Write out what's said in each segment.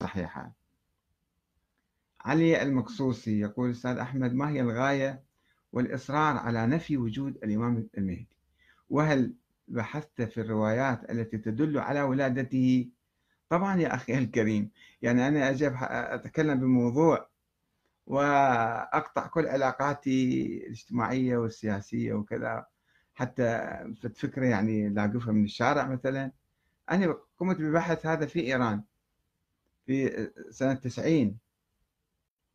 صحيحة. علي المقصوصي يقول أستاذ أحمد ما هي الغاية والإصرار على نفي وجود الإمام المهدي؟ وهل بحثت في الروايات التي تدل على ولادته؟ طبعا يا أخي الكريم يعني أنا أجب أتكلم بموضوع وأقطع كل علاقاتي الاجتماعية والسياسية وكذا حتى فكرة يعني لاقفها من الشارع مثلا. أنا قمت ببحث هذا في إيران. في سنة 90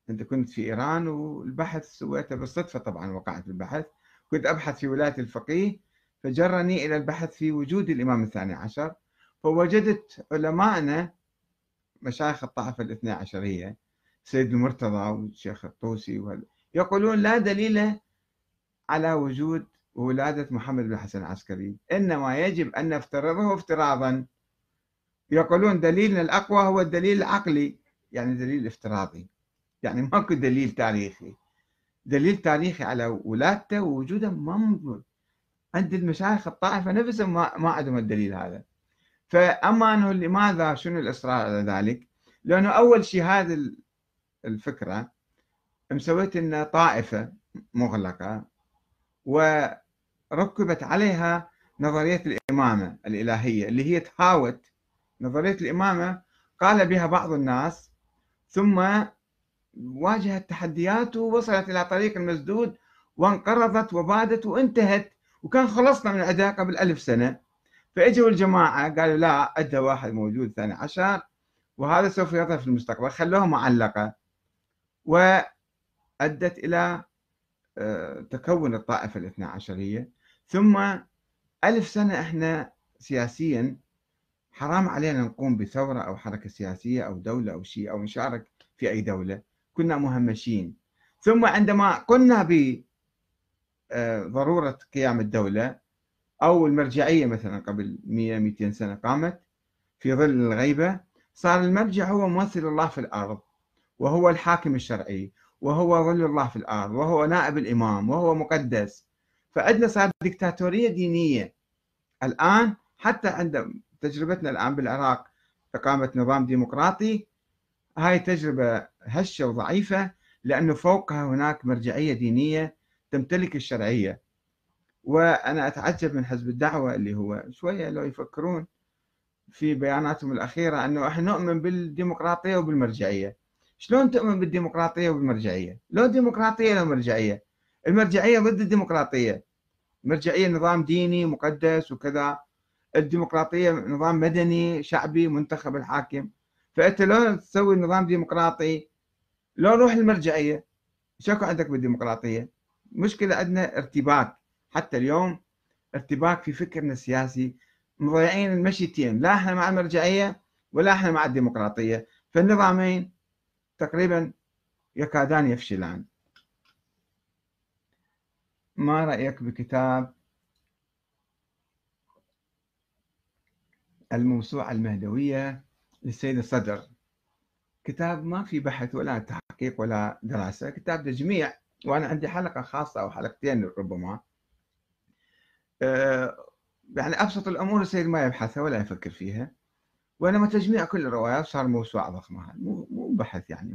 أنت كنت في إيران والبحث سويته بالصدفة طبعا وقعت بالبحث. كنت أبحث في ولاية الفقيه فجرني إلى البحث في وجود الإمام الثاني عشر. فوجدت علماءنا مشايخ الطائفة الاثنى عشرية سيد المرتضى والشيخ الطوسي يقولون لا دليل على وجود ولادة محمد بن الحسن العسكري. إنما يجب أن نفترضه افتراضا. يقولون دليلنا الأقوى هو الدليل العقلي يعني دليل افتراضي. يعني ماكو دليل تاريخي. دليل تاريخي على ولادته ووجوده ما موجود عند المشايخ الطائفة نفسهم ما, ما عندهم الدليل هذا. فأما أنه لماذا شنو الإصرار على ذلك؟ لأنه أول شيء هذه الفكرة مسويت أن طائفة مغلقة وركبت عليها نظرية الإمامة الإلهية اللي هي تهاوت نظرية الإمامة قال بها بعض الناس ثم واجهت تحديات ووصلت إلى طريق المسدود وانقرضت وبادت وانتهت وكان خلصنا من عندها قبل ألف سنة. فإجوا الجماعة قالوا لا عندها واحد موجود ثاني عشر وهذا سوف يظهر في المستقبل. خلوها معلقة. وأدت إلى آه، تكون الطائفة الاثنى عشرية. ثم ألف سنة إحنا سياسيا حرام علينا نقوم بثورة أو حركة سياسية أو دولة أو شيء أو نشارك في أي دولة. كنا مهمشين. ثم عندما قلنا بضرورة آه، قيام الدولة أو المرجعية مثلا قبل 100 200 سنة قامت في ظل الغيبة صار المرجع هو ممثل الله في الأرض وهو الحاكم الشرعي وهو ظل الله في الأرض وهو نائب الإمام وهو مقدس. فعندنا صار ديكتاتورية دينية. الآن حتى عند تجربتنا الآن بالعراق إقامة نظام ديمقراطي. هاي تجربة هشة وضعيفة لأنه فوقها هناك مرجعية دينية تمتلك الشرعية. وأنا أتعجب من حزب الدعوة اللي هو شوية لو يفكرون في بياناتهم الأخيرة أنه إحنا نؤمن بالديمقراطية وبالمرجعية. شلون تؤمن بالديمقراطية وبالمرجعية؟ لو ديمقراطية لو مرجعية. المرجعية ضد الديمقراطية. المرجعية نظام ديني مقدس وكذا. الديمقراطية نظام مدني شعبي منتخب الحاكم. فأنت لو تسوي نظام ديمقراطي لو روح المرجعية شكو عندك بالديمقراطية؟ مشكلة عندنا ارتباك. حتى اليوم ارتباك في فكرنا السياسي. مضيعين المشيتين لا إحنا مع المرجعية ولا إحنا مع الديمقراطية. فالنظامين تقريبا يكادان يفشلان. ما رأيك بكتاب الموسوعة المهدوية للسيد الصدر. كتاب ما في بحث ولا تحقيق ولا دراسة كتاب تجميع وأنا عندي حلقة خاصة أو حلقتين ربما. آه، يعني أبسط الأمور السيد ما يبحثها ولا يفكر فيها. وإنما تجميع كل الروايات صار موسوعة ضخمة. مو بحث يعني